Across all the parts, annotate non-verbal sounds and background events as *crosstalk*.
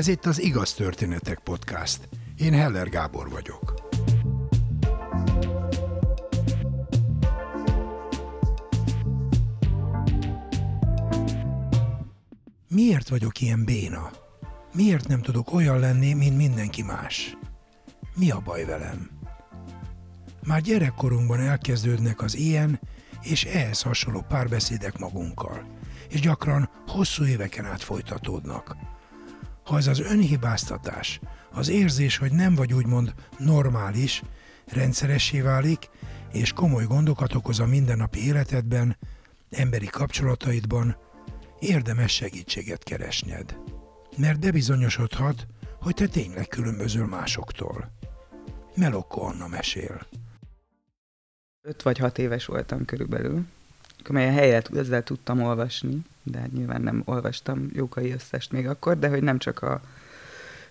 Ez itt az Igaz Történetek Podcast. Én Heller Gábor vagyok. Miért vagyok ilyen béna? Miért nem tudok olyan lenni, mint mindenki más? Mi a baj velem? Már gyerekkorunkban elkezdődnek az ilyen és ehhez hasonló párbeszédek magunkkal, és gyakran hosszú éveken át folytatódnak. Ha ez az önhibáztatás, az érzés, hogy nem vagy úgymond normális, rendszeressé válik, és komoly gondokat okoz a mindennapi életedben, emberi kapcsolataidban, érdemes segítséget keresned. Mert bebizonyosodhat, hogy te tényleg különbözöl másoktól. Melokko Anna mesél. 5 vagy 6 éves voltam körülbelül, amelyen helyet ezzel tudtam olvasni, de hát nyilván nem olvastam Jókai összest még akkor, de hogy nem csak a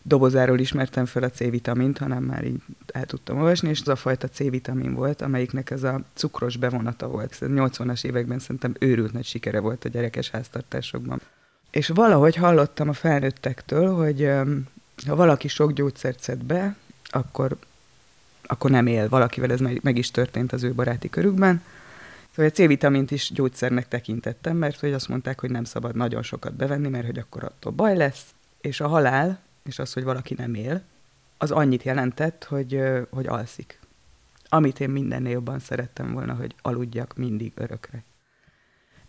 dobozáról ismertem fel a C-vitamint, hanem már így el tudtam olvasni, és az a fajta C-vitamin volt, amelyiknek ez a cukros bevonata volt. Ez 80-as években szerintem őrült nagy sikere volt a gyerekes háztartásokban. És valahogy hallottam a felnőttektől, hogy ha valaki sok gyógyszert szed be, akkor, akkor nem él. Valakivel ez meg, meg is történt az ő baráti körükben. Szóval a C-vitamint is gyógyszernek tekintettem, mert hogy azt mondták, hogy nem szabad nagyon sokat bevenni, mert hogy akkor attól baj lesz. És a halál, és az, hogy valaki nem él, az annyit jelentett, hogy, hogy alszik. Amit én mindennél jobban szerettem volna, hogy aludjak mindig örökre.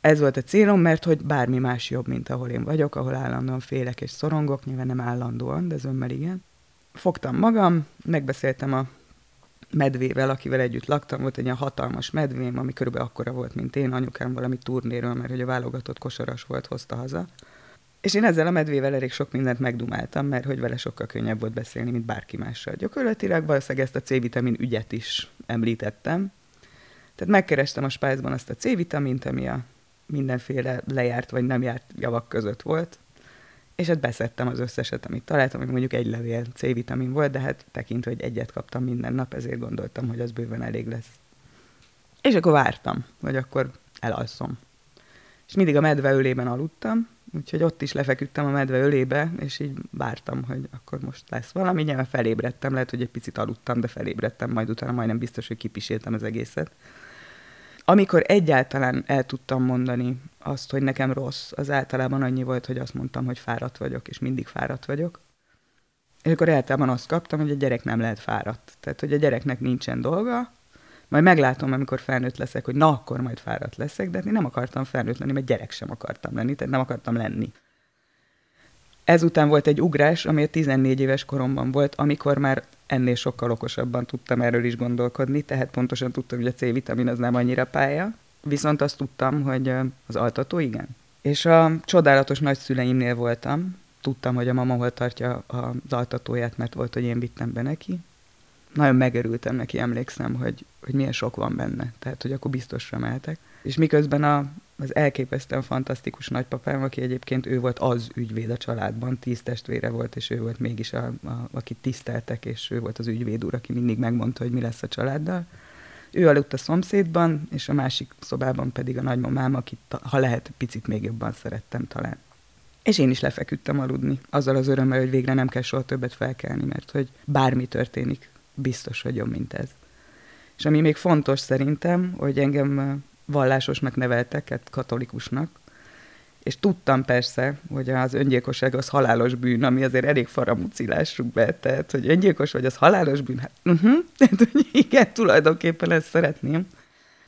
Ez volt a célom, mert hogy bármi más jobb, mint ahol én vagyok, ahol állandóan félek és szorongok, nyilván nem állandóan, de zömmel igen. Fogtam magam, megbeszéltem a medvével, akivel együtt laktam, volt egy ilyen hatalmas medvém, ami körülbelül akkora volt, mint én, anyukám valami turnéről, mert hogy a válogatott kosaras volt, hozta haza. És én ezzel a medvével elég sok mindent megdumáltam, mert hogy vele sokkal könnyebb volt beszélni, mint bárki mással. Gyakorlatilag valószínűleg ezt a C-vitamin ügyet is említettem. Tehát megkerestem a spájzban azt a C-vitamint, ami a mindenféle lejárt vagy nem járt javak között volt, és hát beszedtem az összeset, amit találtam, hogy mondjuk egy levél C-vitamin volt, de hát tekintve, hogy egyet kaptam minden nap, ezért gondoltam, hogy az bőven elég lesz. És akkor vártam, hogy akkor elalszom. És mindig a medve ölében aludtam, úgyhogy ott is lefeküdtem a medve ölébe, és így vártam, hogy akkor most lesz valami. Nyilván felébredtem, lehet, hogy egy picit aludtam, de felébredtem, majd utána majdnem biztos, hogy kipiséltem az egészet. Amikor egyáltalán el tudtam mondani azt, hogy nekem rossz, az általában annyi volt, hogy azt mondtam, hogy fáradt vagyok, és mindig fáradt vagyok. És akkor általában azt kaptam, hogy a gyerek nem lehet fáradt. Tehát, hogy a gyereknek nincsen dolga, majd meglátom, amikor felnőtt leszek, hogy na, akkor majd fáradt leszek, de hát én nem akartam felnőtt lenni, mert gyerek sem akartam lenni, tehát nem akartam lenni. Ezután volt egy ugrás, ami a 14 éves koromban volt, amikor már ennél sokkal okosabban tudtam erről is gondolkodni, tehát pontosan tudtam, hogy a C-vitamin az nem annyira pálya, viszont azt tudtam, hogy az altató igen. És a csodálatos nagyszüleimnél voltam, tudtam, hogy a mama hol tartja az altatóját, mert volt, hogy én vittem be neki. Nagyon megörültem neki, emlékszem, hogy, hogy milyen sok van benne, tehát hogy akkor biztosra mehetek. És miközben a, az elképesztően fantasztikus nagypapám, aki egyébként ő volt az ügyvéd a családban, tíz testvére volt, és ő volt mégis, a, a, akit tiszteltek, és ő volt az ügyvéd úr, aki mindig megmondta, hogy mi lesz a családdal. Ő aludt a szomszédban, és a másik szobában pedig a nagymamám, akit ha lehet, picit még jobban szerettem talán. És én is lefeküdtem aludni, azzal az örömmel, hogy végre nem kell soha többet felkelni, mert hogy bármi történik, biztos, jobb, mint ez. És ami még fontos szerintem, hogy engem vallásosnak neveltek, katolikusnak, és tudtam persze, hogy az öngyilkosság az halálos bűn, ami azért elég faramúcilásuk be, tehát, hogy öngyilkos vagy, az halálos bűn, hát uh-huh. tehát, hogy igen, tulajdonképpen ezt szeretném.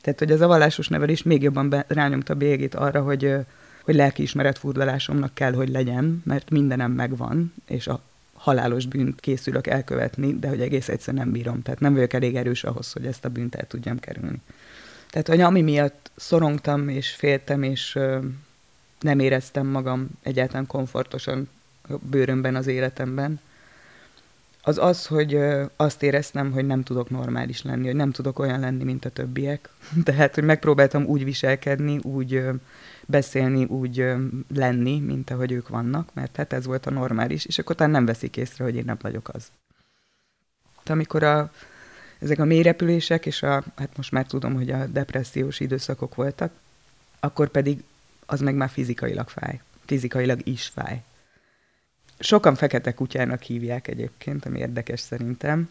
Tehát, hogy az a vallásos nevelés még jobban be, rányomta bélyegét arra, hogy, hogy lelkiismeret furdalásomnak kell, hogy legyen, mert mindenem megvan, és a halálos bűnt készülök elkövetni, de hogy egész egyszer nem bírom. Tehát nem vagyok elég erős ahhoz, hogy ezt a bűnt el tudjam kerülni. Tehát, hogy ami miatt szorongtam és féltem, és ö, nem éreztem magam egyáltalán komfortosan bőrömben az életemben, az az, hogy ö, azt éreztem, hogy nem tudok normális lenni, hogy nem tudok olyan lenni, mint a többiek. *laughs* Tehát, hogy megpróbáltam úgy viselkedni, úgy ö, beszélni, úgy ö, lenni, mint ahogy ők vannak, mert hát ez volt a normális, és akkor talán nem veszik észre, hogy én nem vagyok az. De amikor a ezek a mélyrepülések, és a, hát most már tudom, hogy a depressziós időszakok voltak, akkor pedig az meg már fizikailag fáj. Fizikailag is fáj. Sokan fekete kutyának hívják egyébként, ami érdekes szerintem.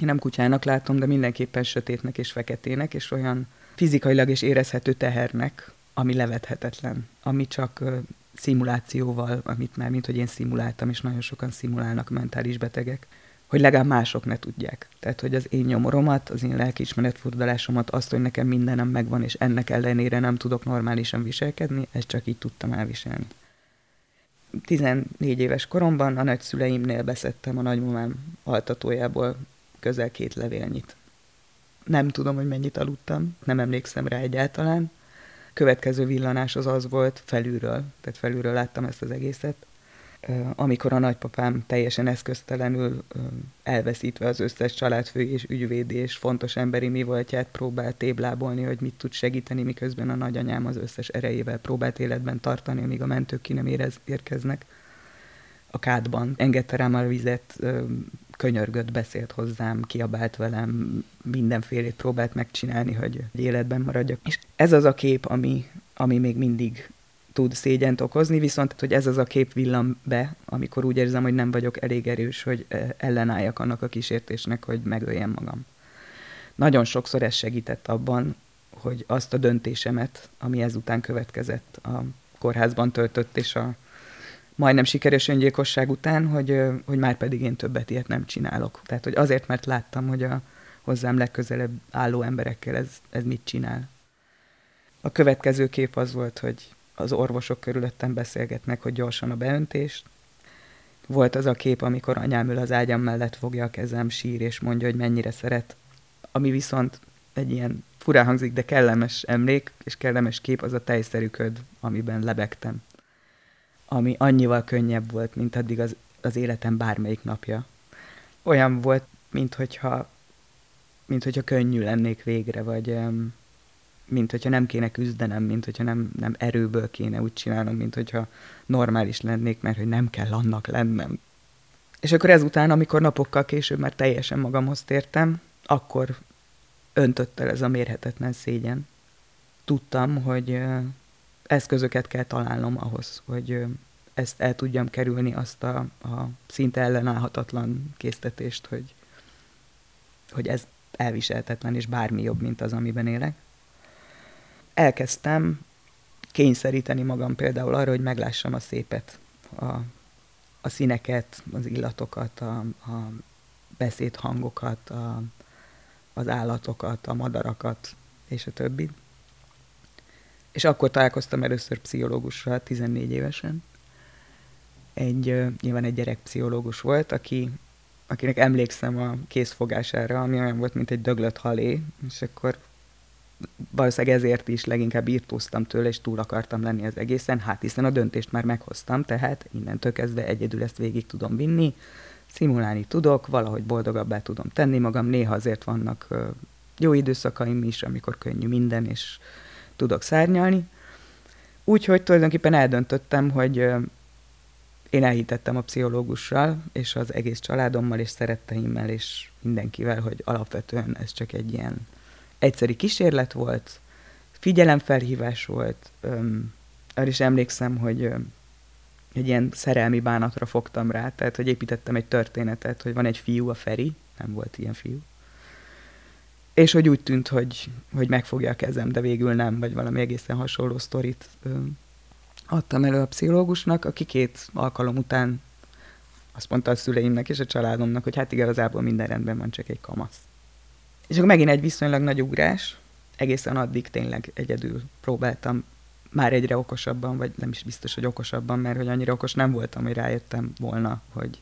Én nem kutyának látom, de mindenképpen sötétnek és feketének, és olyan fizikailag és érezhető tehernek, ami levethetetlen, ami csak uh, szimulációval, amit már, mint hogy én szimuláltam, és nagyon sokan szimulálnak mentális betegek, hogy legalább mások ne tudják. Tehát, hogy az én nyomoromat, az én lelkiismeretfordulásomat, azt, hogy nekem mindenem megvan, és ennek ellenére nem tudok normálisan viselkedni, ezt csak így tudtam elviselni. 14 éves koromban a nagyszüleimnél beszettem a nagymamám altatójából közel két levélnyit. Nem tudom, hogy mennyit aludtam, nem emlékszem rá egyáltalán. Következő villanás az az volt felülről, tehát felülről láttam ezt az egészet, amikor a nagypapám teljesen eszköztelenül elveszítve az összes családfő és ügyvéd és fontos emberi mi voltját próbált téblábolni, hogy mit tud segíteni, miközben a nagyanyám az összes erejével próbált életben tartani, amíg a mentők ki nem érez, érkeznek a kádban. Engedte rám a vizet, könyörgött, beszélt hozzám, kiabált velem, mindenfélét próbált megcsinálni, hogy életben maradjak. És ez az a kép, ami, ami még mindig tud szégyent okozni, viszont hogy ez az a kép villam be, amikor úgy érzem, hogy nem vagyok elég erős, hogy ellenálljak annak a kísértésnek, hogy megöljem magam. Nagyon sokszor ez segített abban, hogy azt a döntésemet, ami ezután következett a kórházban töltött, és a majdnem sikeres öngyilkosság után, hogy, hogy már pedig én többet ilyet nem csinálok. Tehát, hogy azért, mert láttam, hogy a hozzám legközelebb álló emberekkel ez, ez mit csinál. A következő kép az volt, hogy az orvosok körülöttem beszélgetnek, hogy gyorsan a beöntést. Volt az a kép, amikor anyám ül az ágyam mellett fogja a kezem, sír és mondja, hogy mennyire szeret. Ami viszont egy ilyen furán hangzik, de kellemes emlék, és kellemes kép az a tejszerű köd, amiben lebegtem. Ami annyival könnyebb volt, mint addig az, az életem bármelyik napja. Olyan volt, mint hogyha, mint hogyha könnyű lennék végre, vagy, mint hogyha nem kéne küzdenem, mint hogyha nem, nem erőből kéne úgy csinálnom, mint hogyha normális lennék, mert hogy nem kell annak lennem. És akkor ezután, amikor napokkal később már teljesen magamhoz tértem, akkor öntött el ez a mérhetetlen szégyen. Tudtam, hogy eszközöket kell találnom ahhoz, hogy ezt el tudjam kerülni, azt a, a szinte ellenállhatatlan késztetést, hogy, hogy ez elviselhetetlen, és bármi jobb, mint az, amiben élek elkezdtem kényszeríteni magam például arra, hogy meglássam a szépet, a, a színeket, az illatokat, a, a beszédhangokat, a, az állatokat, a madarakat, és a többi. És akkor találkoztam először pszichológussal, 14 évesen. Egy, nyilván egy gyerekpszichológus volt, aki, akinek emlékszem a készfogására, ami olyan volt, mint egy döglött halé, és akkor valószínűleg ezért is leginkább írtóztam tőle, és túl akartam lenni az egészen, hát hiszen a döntést már meghoztam, tehát innentől kezdve egyedül ezt végig tudom vinni, szimulálni tudok, valahogy boldogabbá tudom tenni magam, néha azért vannak jó időszakaim is, amikor könnyű minden, és tudok szárnyalni. Úgyhogy tulajdonképpen eldöntöttem, hogy én elhitettem a pszichológussal, és az egész családommal, és szeretteimmel, és mindenkivel, hogy alapvetően ez csak egy ilyen egyszeri kísérlet volt, figyelemfelhívás volt, öm, arra is emlékszem, hogy egy ilyen szerelmi bánatra fogtam rá, tehát hogy építettem egy történetet, hogy van egy fiú, a Feri, nem volt ilyen fiú, és hogy úgy tűnt, hogy, hogy megfogja a kezem, de végül nem, vagy valami egészen hasonló sztorit öm, adtam elő a pszichológusnak, aki két alkalom után azt mondta a szüleimnek és a családomnak, hogy hát igazából minden rendben van, csak egy kamasz. És akkor megint egy viszonylag nagy ugrás, egészen addig tényleg egyedül próbáltam már egyre okosabban, vagy nem is biztos, hogy okosabban, mert hogy annyira okos nem voltam, hogy rájöttem volna, hogy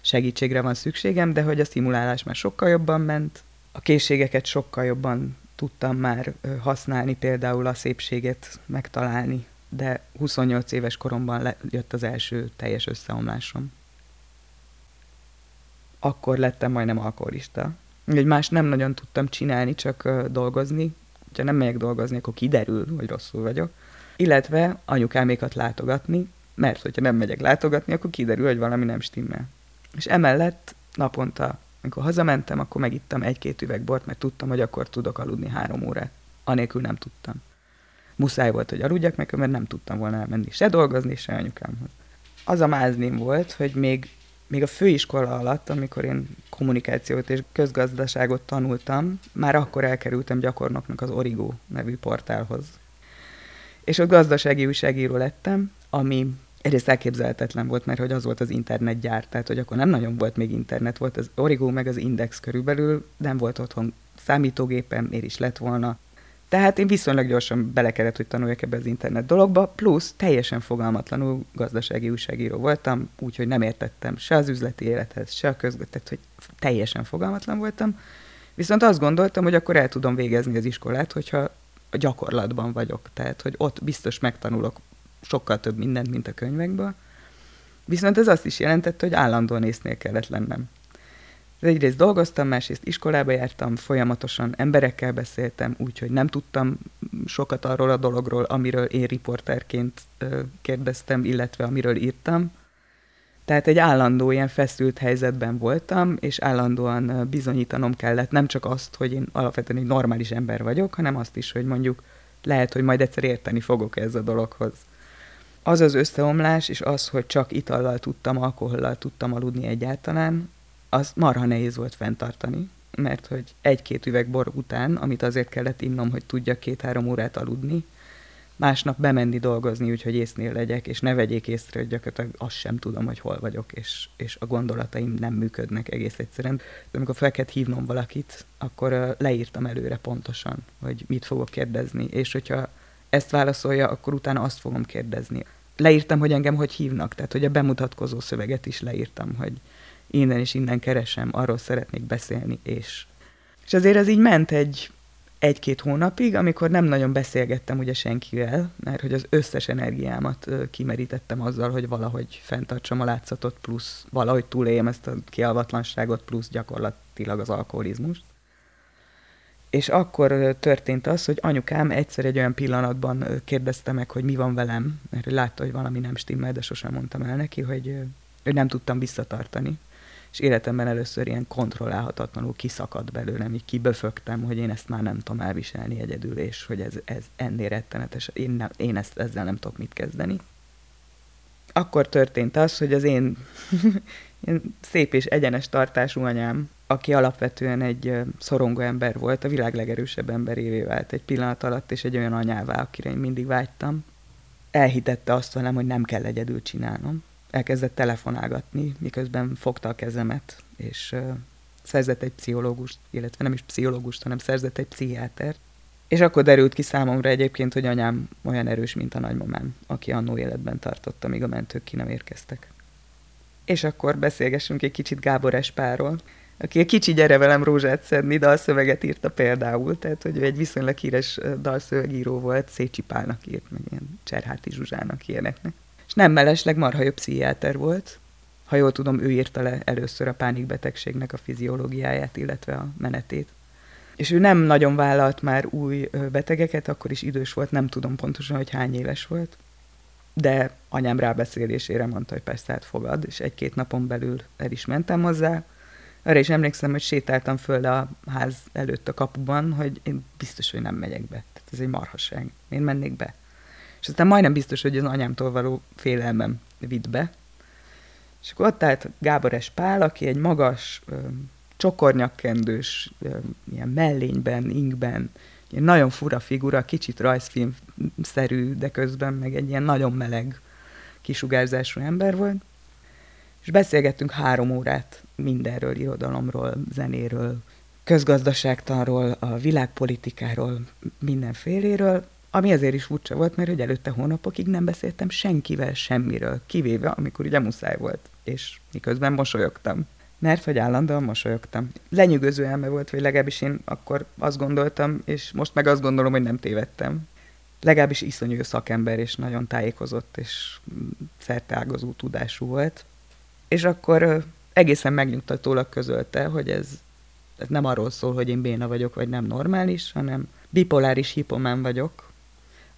segítségre van szükségem, de hogy a szimulálás már sokkal jobban ment, a készségeket sokkal jobban tudtam már használni, például a szépséget megtalálni, de 28 éves koromban jött az első teljes összeomlásom. Akkor lettem majdnem alkoholista, hogy más nem nagyon tudtam csinálni, csak dolgozni. Ha nem megyek dolgozni, akkor kiderül, hogy rosszul vagyok. Illetve anyukámékat látogatni, mert hogyha nem megyek látogatni, akkor kiderül, hogy valami nem stimmel. És emellett naponta, amikor hazamentem, akkor megittam egy-két üveg bort, mert tudtam, hogy akkor tudok aludni három órát. Anélkül nem tudtam. Muszáj volt, hogy aludjak meg, mert nem tudtam volna elmenni se dolgozni, se anyukámhoz. az a máznim volt, hogy még, még a főiskola alatt, amikor én kommunikációt és közgazdaságot tanultam, már akkor elkerültem gyakornoknak az Origo nevű portálhoz. És ott gazdasági újságíró lettem, ami egyrészt elképzelhetetlen volt, mert hogy az volt az internetgyár, tehát hogy akkor nem nagyon volt még internet, volt az Origo meg az Index körülbelül, nem volt otthon számítógépem, miért is lett volna. Tehát én viszonylag gyorsan bele kellett, hogy tanuljak ebbe az internet dologba, plusz teljesen fogalmatlanul gazdasági újságíró voltam, úgyhogy nem értettem se az üzleti élethez, se a közgötet, hogy teljesen fogalmatlan voltam. Viszont azt gondoltam, hogy akkor el tudom végezni az iskolát, hogyha a gyakorlatban vagyok. Tehát, hogy ott biztos megtanulok sokkal több mindent, mint a könyvekből. Viszont ez azt is jelentette, hogy állandóan észnél kellett lennem. Egyrészt dolgoztam, másrészt iskolába jártam, folyamatosan emberekkel beszéltem, úgyhogy nem tudtam sokat arról a dologról, amiről én riporterként kérdeztem, illetve amiről írtam. Tehát egy állandó ilyen feszült helyzetben voltam, és állandóan bizonyítanom kellett nem csak azt, hogy én alapvetően egy normális ember vagyok, hanem azt is, hogy mondjuk lehet, hogy majd egyszer érteni fogok ez a dologhoz. Az az összeomlás, és az, hogy csak itallal tudtam, alkohollal tudtam aludni egyáltalán, az marha nehéz volt fenntartani, mert hogy egy-két üveg bor után, amit azért kellett innom, hogy tudjak két-három órát aludni, másnap bemenni dolgozni, úgyhogy észnél legyek, és ne vegyék észre, hogy gyakorlatilag azt sem tudom, hogy hol vagyok, és, és a gondolataim nem működnek egész egyszerűen. De amikor fel kellett hívnom valakit, akkor leírtam előre pontosan, hogy mit fogok kérdezni, és hogyha ezt válaszolja, akkor utána azt fogom kérdezni. Leírtam, hogy engem hogy hívnak, tehát hogy a bemutatkozó szöveget is leírtam, hogy innen és innen keresem, arról szeretnék beszélni, és... És azért ez így ment egy egy-két hónapig, amikor nem nagyon beszélgettem ugye senkivel, mert hogy az összes energiámat kimerítettem azzal, hogy valahogy fenntartsam a látszatot, plusz valahogy túléljem ezt a kialvatlanságot, plusz gyakorlatilag az alkoholizmust. És akkor történt az, hogy anyukám egyszer egy olyan pillanatban kérdezte meg, hogy mi van velem, mert látta, hogy valami nem stimmel, de sosem mondtam el neki, hogy, hogy nem tudtam visszatartani és életemben először ilyen kontrollálhatatlanul kiszakadt belőlem, így kiböfögtem, hogy én ezt már nem tudom elviselni egyedül, és hogy ez, ez ennél rettenetes, én, nem, én ezt, ezzel nem tudok mit kezdeni. Akkor történt az, hogy az én, *laughs* én szép és egyenes tartású anyám, aki alapvetően egy szorongó ember volt, a világ legerősebb emberévé vált egy pillanat alatt, és egy olyan anyává, akire én mindig vágytam, elhitette azt velem, hogy nem kell egyedül csinálnom elkezdett telefonálgatni, miközben fogta a kezemet, és szerzett egy pszichológust, illetve nem is pszichológust, hanem szerzett egy pszichiátert. És akkor derült ki számomra egyébként, hogy anyám olyan erős, mint a nagymamám, aki annó életben tartotta, míg a mentők ki nem érkeztek. És akkor beszélgessünk egy kicsit Gábor Espáról, aki egy kicsi gyere velem rózsát szedni dalszöveget írta például, tehát hogy ő egy viszonylag híres dalszövegíró volt, Szécsi Pálnak írt, meg ilyen Cserháti Zsuzsának ilyeneknek. Nem mellesleg marha jobb pszichiáter volt. Ha jól tudom, ő írta le először a pánikbetegségnek a fiziológiáját, illetve a menetét. És ő nem nagyon vállalt már új betegeket, akkor is idős volt, nem tudom pontosan, hogy hány éves volt. De anyám rábeszélésére mondta, hogy persze hát fogad, és egy-két napon belül el is mentem hozzá. Arra is emlékszem, hogy sétáltam föl a ház előtt a kapuban, hogy én biztos, hogy nem megyek be. Tehát ez egy marhaság. Én mennék be. És aztán majdnem biztos, hogy az anyámtól való félelmem vitt be. És akkor ott állt Gábores Pál, aki egy magas, csokornyakkendős, ilyen mellényben, inkben, ilyen nagyon fura figura, kicsit rajzfilmszerű, de közben meg egy ilyen nagyon meleg kisugárzású ember volt. És beszélgettünk három órát mindenről, irodalomról, zenéről, közgazdaságtanról, a világpolitikáról, mindenféléről, ami azért is furcsa volt, mert hogy előtte hónapokig nem beszéltem senkivel semmiről, kivéve amikor ugye muszáj volt, és miközben mosolyogtam. Mert hogy állandóan mosolyogtam. Lenyűgöző elme volt, vagy legalábbis én akkor azt gondoltam, és most meg azt gondolom, hogy nem tévedtem. Legalábbis iszonyú szakember, és nagyon tájékozott, és szerteágazó tudású volt. És akkor egészen megnyugtatólag közölte, hogy ez, ez nem arról szól, hogy én béna vagyok, vagy nem normális, hanem bipoláris hipomán vagyok,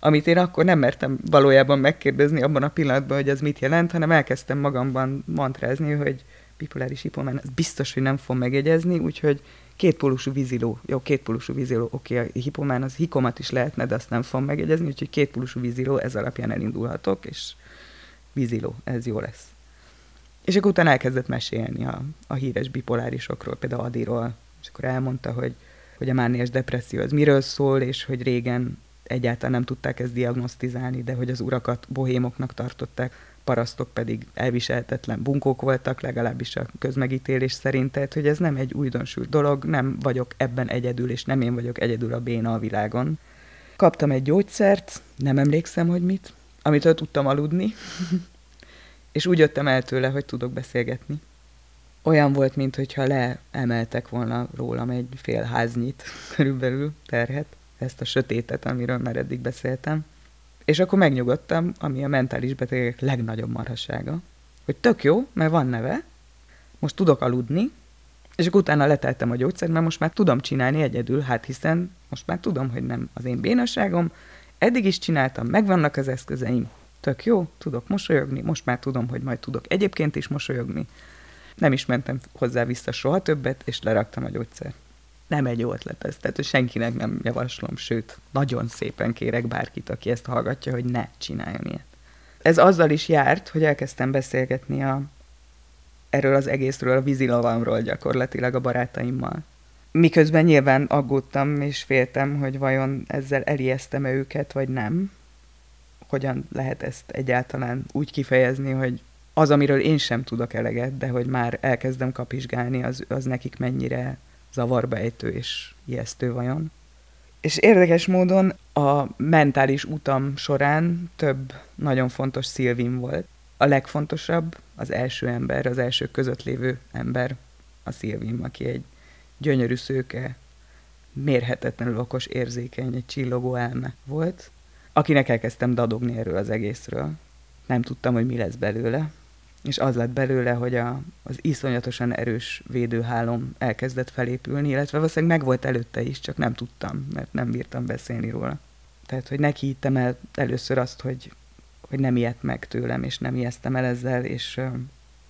amit én akkor nem mertem valójában megkérdezni abban a pillanatban, hogy ez mit jelent, hanem elkezdtem magamban mantrázni, hogy bipoláris hipomán, ez biztos, hogy nem fog megegyezni, úgyhogy kétpólusú víziló, jó, kétpólusú víziló, oké, a hipomán az hikomat is lehetne, de azt nem fog megegyezni, úgyhogy kétpólusú víziló, ez alapján elindulhatok, és víziló, ez jó lesz. És akkor utána elkezdett mesélni a, a híres bipolárisokról, például Adiról, és akkor elmondta, hogy, hogy a mániás depresszió az miről szól, és hogy régen egyáltalán nem tudták ezt diagnosztizálni, de hogy az urakat bohémoknak tartották, parasztok pedig elviselhetetlen bunkók voltak, legalábbis a közmegítélés szerint, tehát hogy ez nem egy újdonsült dolog, nem vagyok ebben egyedül, és nem én vagyok egyedül a béna a világon. Kaptam egy gyógyszert, nem emlékszem, hogy mit, amitől tudtam aludni, *laughs* és úgy jöttem el tőle, hogy tudok beszélgetni. Olyan volt, mintha leemeltek volna rólam egy fél háznyit körülbelül terhet, ezt a sötétet, amiről már eddig beszéltem. És akkor megnyugodtam, ami a mentális betegek legnagyobb marhassága, hogy tök jó, mert van neve, most tudok aludni, és akkor utána leteltem a gyógyszert, mert most már tudom csinálni egyedül, hát hiszen most már tudom, hogy nem az én bénaságom, eddig is csináltam, megvannak az eszközeim, tök jó, tudok mosolyogni, most már tudom, hogy majd tudok egyébként is mosolyogni. Nem is mentem hozzá vissza soha többet, és leraktam a gyógyszert. Nem egy jó ötlet ez, tehát senkinek nem javaslom, sőt, nagyon szépen kérek bárkit, aki ezt hallgatja, hogy ne csináljon ilyet. Ez azzal is járt, hogy elkezdtem beszélgetni a, erről az egészről, a vízilavamról gyakorlatilag a barátaimmal. Miközben nyilván aggódtam és féltem, hogy vajon ezzel elijesztem-e őket, vagy nem. Hogyan lehet ezt egyáltalán úgy kifejezni, hogy az, amiről én sem tudok eleget, de hogy már elkezdem kapizsgálni, az, az nekik mennyire zavarba és ijesztő vajon. És érdekes módon a mentális utam során több nagyon fontos szilvim volt. A legfontosabb, az első ember, az első között lévő ember, a Szilvim, aki egy gyönyörű szőke, mérhetetlenül okos, érzékeny, egy csillogó elme volt, akinek elkezdtem dadogni erről az egészről. Nem tudtam, hogy mi lesz belőle, és az lett belőle, hogy a, az iszonyatosan erős védőhálom elkezdett felépülni, illetve valószínűleg meg volt előtte is, csak nem tudtam, mert nem bírtam beszélni róla. Tehát, hogy neki hittem el először azt, hogy, hogy nem ijedt meg tőlem, és nem ijesztem el ezzel, és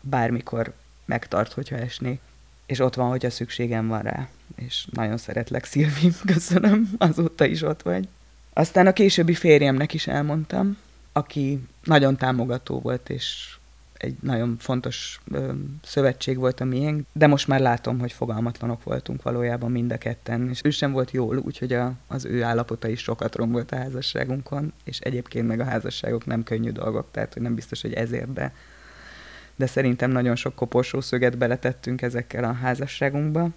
bármikor megtart, hogyha esnék. És ott van, hogyha szükségem van rá. És nagyon szeretlek, Szilvi, *laughs* köszönöm, azóta is ott vagy. Aztán a későbbi férjemnek is elmondtam, aki nagyon támogató volt, és egy nagyon fontos ö, szövetség volt a miénk, de most már látom, hogy fogalmatlanok voltunk valójában mind a ketten, és ő sem volt jól, úgyhogy a, az ő állapota is sokat rombolt a házasságunkon, és egyébként meg a házasságok nem könnyű dolgok, tehát hogy nem biztos, hogy ezért, de, de szerintem nagyon sok koporsó szöget beletettünk ezekkel a házasságunkba.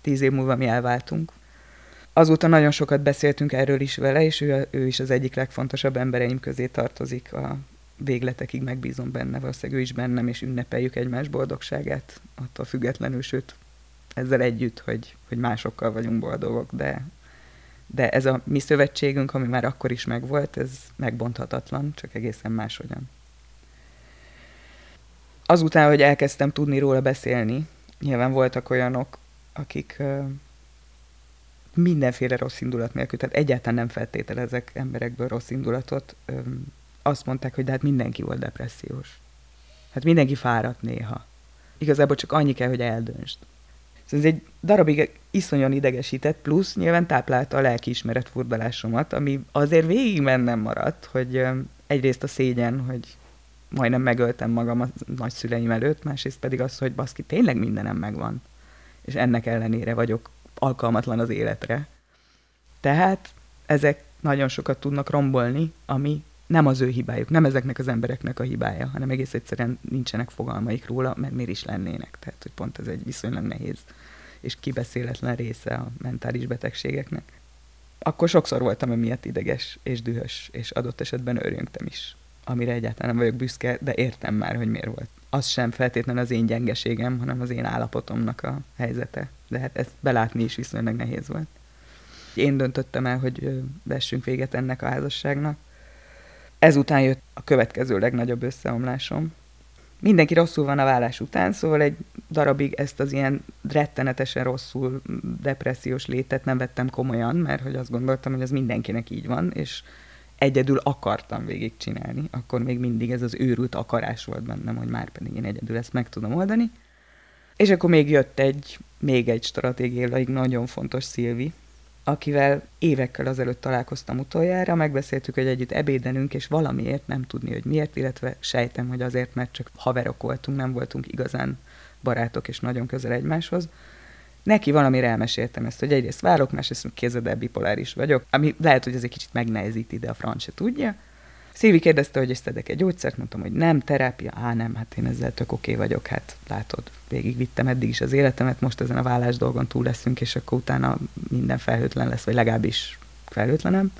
Tíz év múlva mi elváltunk. Azóta nagyon sokat beszéltünk erről is vele, és ő, ő is az egyik legfontosabb embereim közé tartozik a végletekig megbízom benne, valószínűleg ő is bennem, és ünnepeljük egymás boldogságát, attól függetlenül, sőt, ezzel együtt, hogy, hogy másokkal vagyunk boldogok, de, de ez a mi szövetségünk, ami már akkor is megvolt, ez megbonthatatlan, csak egészen máshogyan. Azután, hogy elkezdtem tudni róla beszélni, nyilván voltak olyanok, akik mindenféle rossz indulat nélkül, tehát egyáltalán nem feltételezek emberekből rossz indulatot, azt mondták, hogy de hát mindenki volt depressziós. Hát mindenki fáradt néha. Igazából csak annyi kell, hogy eldöntsd. Szóval ez egy darabig iszonyan idegesített, plusz nyilván táplálta a lelkiismeret furdalásomat, ami azért végig mennem maradt, hogy egyrészt a szégyen, hogy majdnem megöltem magam a nagyszüleim előtt, másrészt pedig az, hogy baszki, tényleg mindenem megvan. És ennek ellenére vagyok alkalmatlan az életre. Tehát ezek nagyon sokat tudnak rombolni, ami nem az ő hibájuk, nem ezeknek az embereknek a hibája, hanem egész egyszerűen nincsenek fogalmaik róla, mert miért is lennének. Tehát, hogy pont ez egy viszonylag nehéz és kibeszéletlen része a mentális betegségeknek. Akkor sokszor voltam emiatt ideges és dühös, és adott esetben örjöngtem is, amire egyáltalán nem vagyok büszke, de értem már, hogy miért volt. Az sem feltétlenül az én gyengeségem, hanem az én állapotomnak a helyzete. De hát ezt belátni is viszonylag nehéz volt. Én döntöttem el, hogy vessünk véget ennek a házasságnak, Ezután jött a következő legnagyobb összeomlásom. Mindenki rosszul van a vállás után, szóval egy darabig ezt az ilyen rettenetesen rosszul depressziós létet nem vettem komolyan, mert hogy azt gondoltam, hogy ez mindenkinek így van, és egyedül akartam végigcsinálni, akkor még mindig ez az őrült akarás volt bennem, hogy már pedig én egyedül ezt meg tudom oldani. És akkor még jött egy, még egy stratégiailag nagyon fontos Szilvi, akivel évekkel azelőtt találkoztam utoljára, megbeszéltük, hogy együtt ebédenünk, és valamiért nem tudni, hogy miért, illetve sejtem, hogy azért, mert csak haverok voltunk, nem voltunk igazán barátok és nagyon közel egymáshoz. Neki valamire elmeséltem ezt, hogy egyrészt várok, másrészt kézed el bipoláris vagyok, ami lehet, hogy ez egy kicsit megnehezíti, de a franc se tudja. Szívi kérdezte, hogy szedek egy gyógyszert, mondtam, hogy nem, terápia, á nem, hát én ezzel tök oké okay vagyok, hát látod, végigvittem eddig is az életemet, most ezen a vállás dolgon túl leszünk, és akkor utána minden felhőtlen lesz, vagy legalábbis felhőtlenem.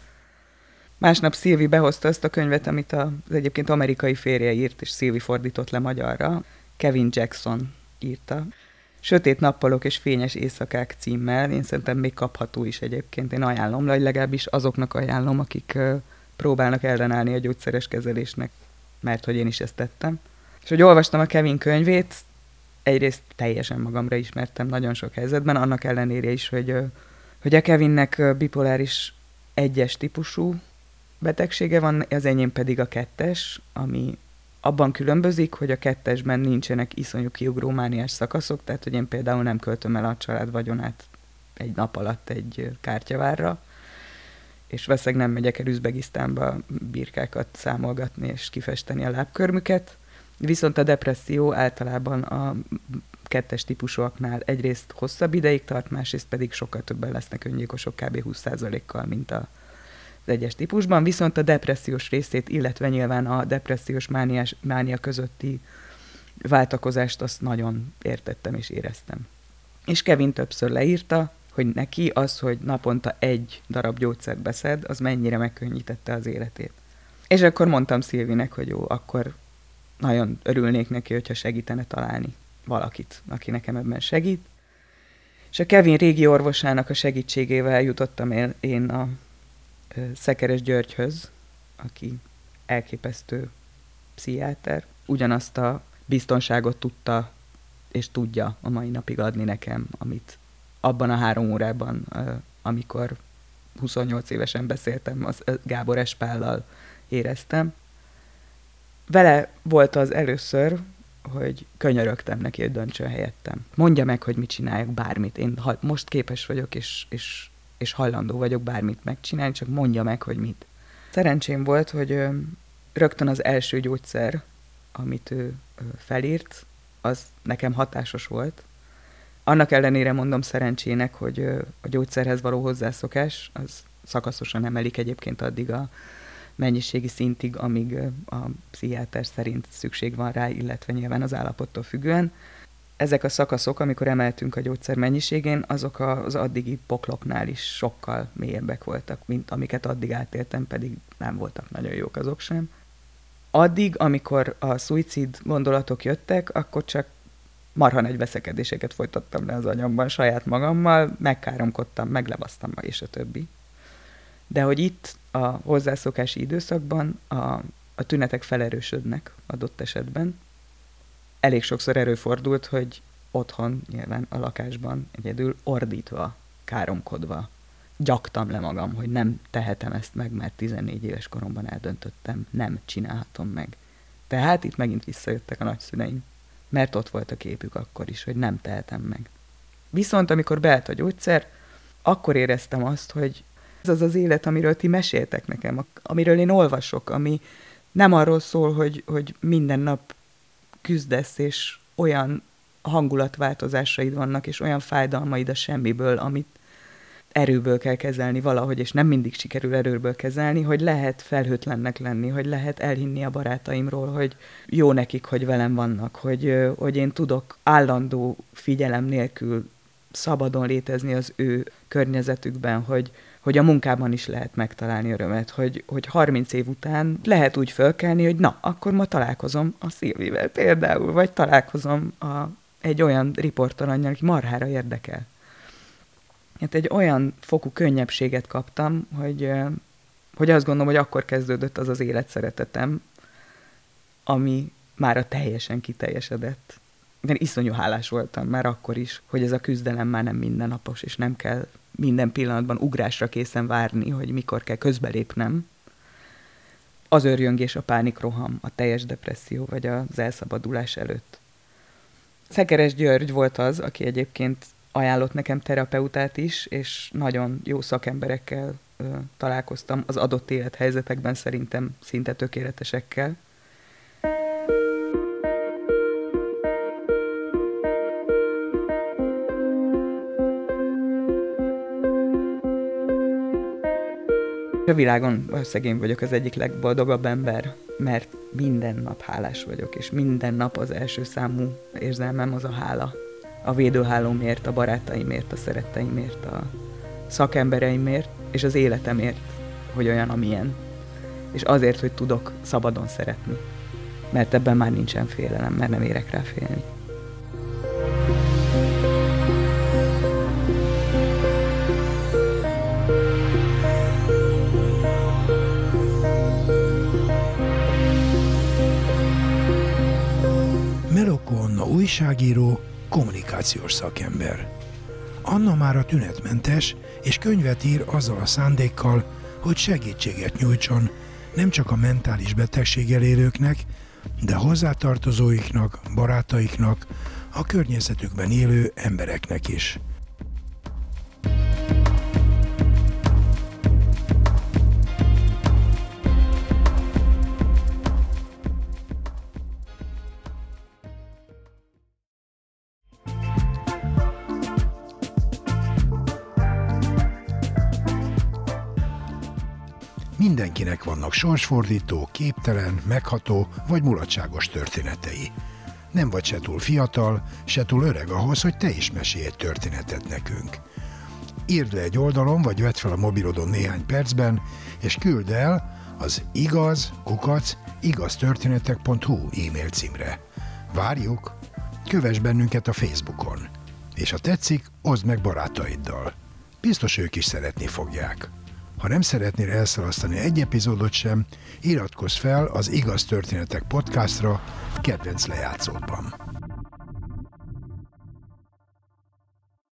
Másnap Szilvi behozta azt a könyvet, amit az egyébként amerikai férje írt, és Szilvi fordított le magyarra. Kevin Jackson írta. Sötét nappalok és fényes éjszakák címmel, én szerintem még kapható is egyébként. Én ajánlom, vagy legalábbis azoknak ajánlom, akik próbálnak ellenállni a gyógyszeres kezelésnek, mert hogy én is ezt tettem. És hogy olvastam a Kevin könyvét, egyrészt teljesen magamra ismertem nagyon sok helyzetben, annak ellenére is, hogy, hogy a Kevinnek bipoláris egyes típusú betegsége van, az enyém pedig a kettes, ami abban különbözik, hogy a kettesben nincsenek iszonyú kiugró mániás szakaszok, tehát hogy én például nem költöm el a család vagyonát egy nap alatt egy kártyavárra, és veszek nem megyek el Üzbegisztánba birkákat számolgatni és kifesteni a lábkörmüket. Viszont a depresszió általában a kettes típusúaknál egyrészt hosszabb ideig tart, másrészt pedig sokkal többen lesznek öngyilkosok kb. 20%-kal, mint a, az egyes típusban, viszont a depressziós részét, illetve nyilván a depressziós mániás, mánia közötti váltakozást azt nagyon értettem és éreztem. És Kevin többször leírta, hogy neki az, hogy naponta egy darab gyógyszert beszed, az mennyire megkönnyítette az életét. És akkor mondtam Szilvinek, hogy jó, akkor nagyon örülnék neki, hogyha segítene találni valakit, aki nekem ebben segít. És a Kevin régi orvosának a segítségével jutottam el én a Szekeres Györgyhöz, aki elképesztő pszichiáter. Ugyanazt a biztonságot tudta és tudja a mai napig adni nekem, amit abban a három órában, amikor 28 évesen beszéltem, az Gábor Espállal éreztem. Vele volt az először, hogy könyörögtem neki, hogy döntsön helyettem. Mondja meg, hogy mit csináljak, bármit. Én ha most képes vagyok, és, és, és hajlandó vagyok bármit megcsinálni, csak mondja meg, hogy mit. Szerencsém volt, hogy rögtön az első gyógyszer, amit ő felírt, az nekem hatásos volt, annak ellenére mondom szerencsének, hogy a gyógyszerhez való hozzászokás az szakaszosan emelik egyébként addig a mennyiségi szintig, amíg a pszichiáter szerint szükség van rá, illetve nyilván az állapottól függően. Ezek a szakaszok, amikor emeltünk a gyógyszer mennyiségén, azok az addigi pokloknál is sokkal mélyebbek voltak, mint amiket addig átéltem, pedig nem voltak nagyon jók azok sem. Addig, amikor a szuicid gondolatok jöttek, akkor csak marha nagy veszekedéseket folytattam le az anyamban saját magammal, megkáromkodtam, meglevasztam, és a többi. De hogy itt a hozzászokási időszakban a, a tünetek felerősödnek adott esetben, elég sokszor erőfordult, hogy otthon, nyilván a lakásban egyedül ordítva, káromkodva gyaktam le magam, hogy nem tehetem ezt meg, mert 14 éves koromban eldöntöttem, nem csinálhatom meg. Tehát itt megint visszajöttek a nagyszüleim mert ott volt a képük akkor is, hogy nem tehetem meg. Viszont amikor beállt a gyógyszer, akkor éreztem azt, hogy ez az az élet, amiről ti meséltek nekem, amiről én olvasok, ami nem arról szól, hogy, hogy minden nap küzdesz, és olyan hangulatváltozásaid vannak, és olyan fájdalmaid a semmiből, amit erőből kell kezelni valahogy, és nem mindig sikerül erőből kezelni, hogy lehet felhőtlennek lenni, hogy lehet elhinni a barátaimról, hogy jó nekik, hogy velem vannak, hogy, hogy én tudok állandó figyelem nélkül szabadon létezni az ő környezetükben, hogy, hogy a munkában is lehet megtalálni örömet, hogy, hogy 30 év után lehet úgy fölkelni, hogy na, akkor ma találkozom a Szilvivel például, vagy találkozom a, egy olyan riportalanyjal, aki marhára érdekel hát egy olyan fokú könnyebbséget kaptam, hogy, hogy azt gondolom, hogy akkor kezdődött az az életszeretetem, ami már a teljesen kiteljesedett. De iszonyú hálás voltam már akkor is, hogy ez a küzdelem már nem mindennapos, és nem kell minden pillanatban ugrásra készen várni, hogy mikor kell közbelépnem. Az örjöngés, a pánikroham, a teljes depresszió, vagy az elszabadulás előtt. Szekeres György volt az, aki egyébként ajánlott nekem terapeutát is, és nagyon jó szakemberekkel ö, találkoztam az adott élethelyzetekben szerintem szinte tökéletesekkel. A világon valószínűleg én vagyok az egyik legboldogabb ember, mert minden nap hálás vagyok, és minden nap az első számú érzelmem az a hála. A védőhálómért, a barátaimért, a szeretteimért, a szakembereimért, és az életemért, hogy olyan, amilyen. És azért, hogy tudok szabadon szeretni. Mert ebben már nincsen félelem, mert nem érek rá félni. Újságíró, kommunikációs szakember. Anna már a tünetmentes, és könyvet ír azzal a szándékkal, hogy segítséget nyújtson nem csak a mentális betegséggel élőknek, de hozzátartozóiknak, barátaiknak, a környezetükben élő embereknek is. Mindenkinek vannak sorsfordító, képtelen, megható vagy mulatságos történetei. Nem vagy se túl fiatal, se túl öreg ahhoz, hogy te is mesélj egy történetet nekünk. Írd le egy oldalon, vagy vedd fel a mobilodon néhány percben, és küld el az igaz, kukac, igaztörténetek.hu e-mail címre. Várjuk! Kövess bennünket a Facebookon. És ha tetszik, oszd meg barátaiddal. Biztos ők is szeretni fogják. Ha nem szeretnél elszalasztani egy epizódot sem, iratkozz fel az Igaz Történetek podcastra kedvenc lejátszódban.